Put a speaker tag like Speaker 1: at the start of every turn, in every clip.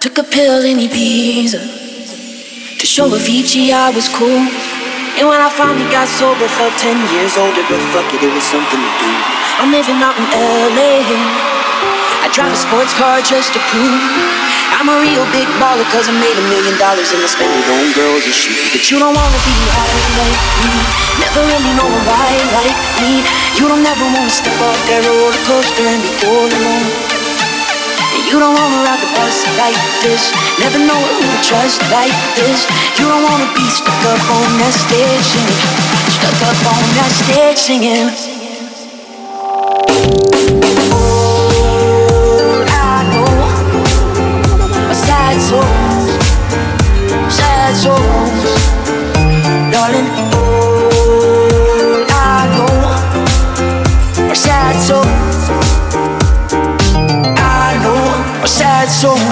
Speaker 1: Took a pill in Ibiza to show Avicii I was cool. And when I finally got sober, felt 10 years older, but fuck it, it was something to do. I'm living out in LA. I drive a sports car just to prove I'm a real big baller, cause I made a million dollars and I spend it on girls and shoes. But you don't wanna be high like me, never really know why like me. You don't ever wanna step off that roller coaster and be all alone. You don't wanna ride the bus like this. Never know who to trust like this. You don't wanna be stuck up on that stage singing. Stuck up on that stage singing.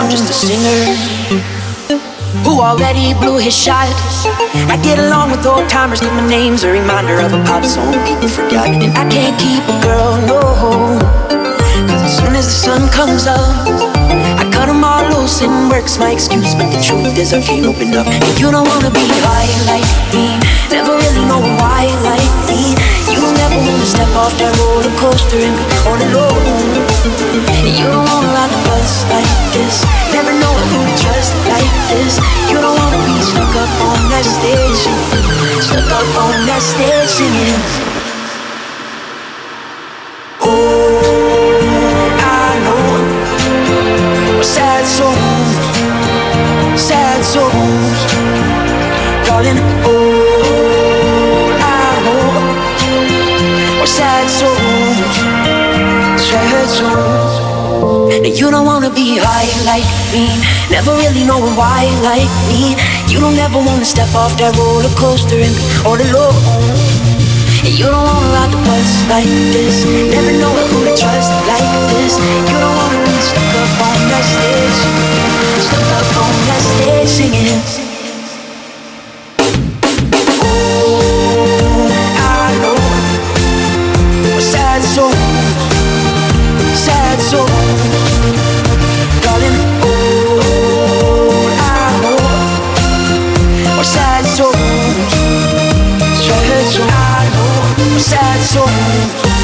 Speaker 1: I'm just a singer who already blew his shot. I get along with old timers cause my name's a reminder of a pop song people forgot. And I can't keep a girl, no. Cause as soon as the sun comes up, I cut them all loose and works my excuse. But the truth is, I can't open up. And you don't wanna be high like me, never really know why like me. You don't wanna step off that roller coaster and be all alone. Stuck up on that stage singing. Oh, I know sad souls, sad souls, darling. Oh, I know sad souls, sad souls. Now you don't wanna be high like me, never really know why like me. You don't ever wanna step off that roller coaster and be all alone. You don't wanna ride the bus like this. Never know who to trust like this. You don't wanna be stuck up on that stage. Stuck up on that stage singing. sad soul, sad soul. soul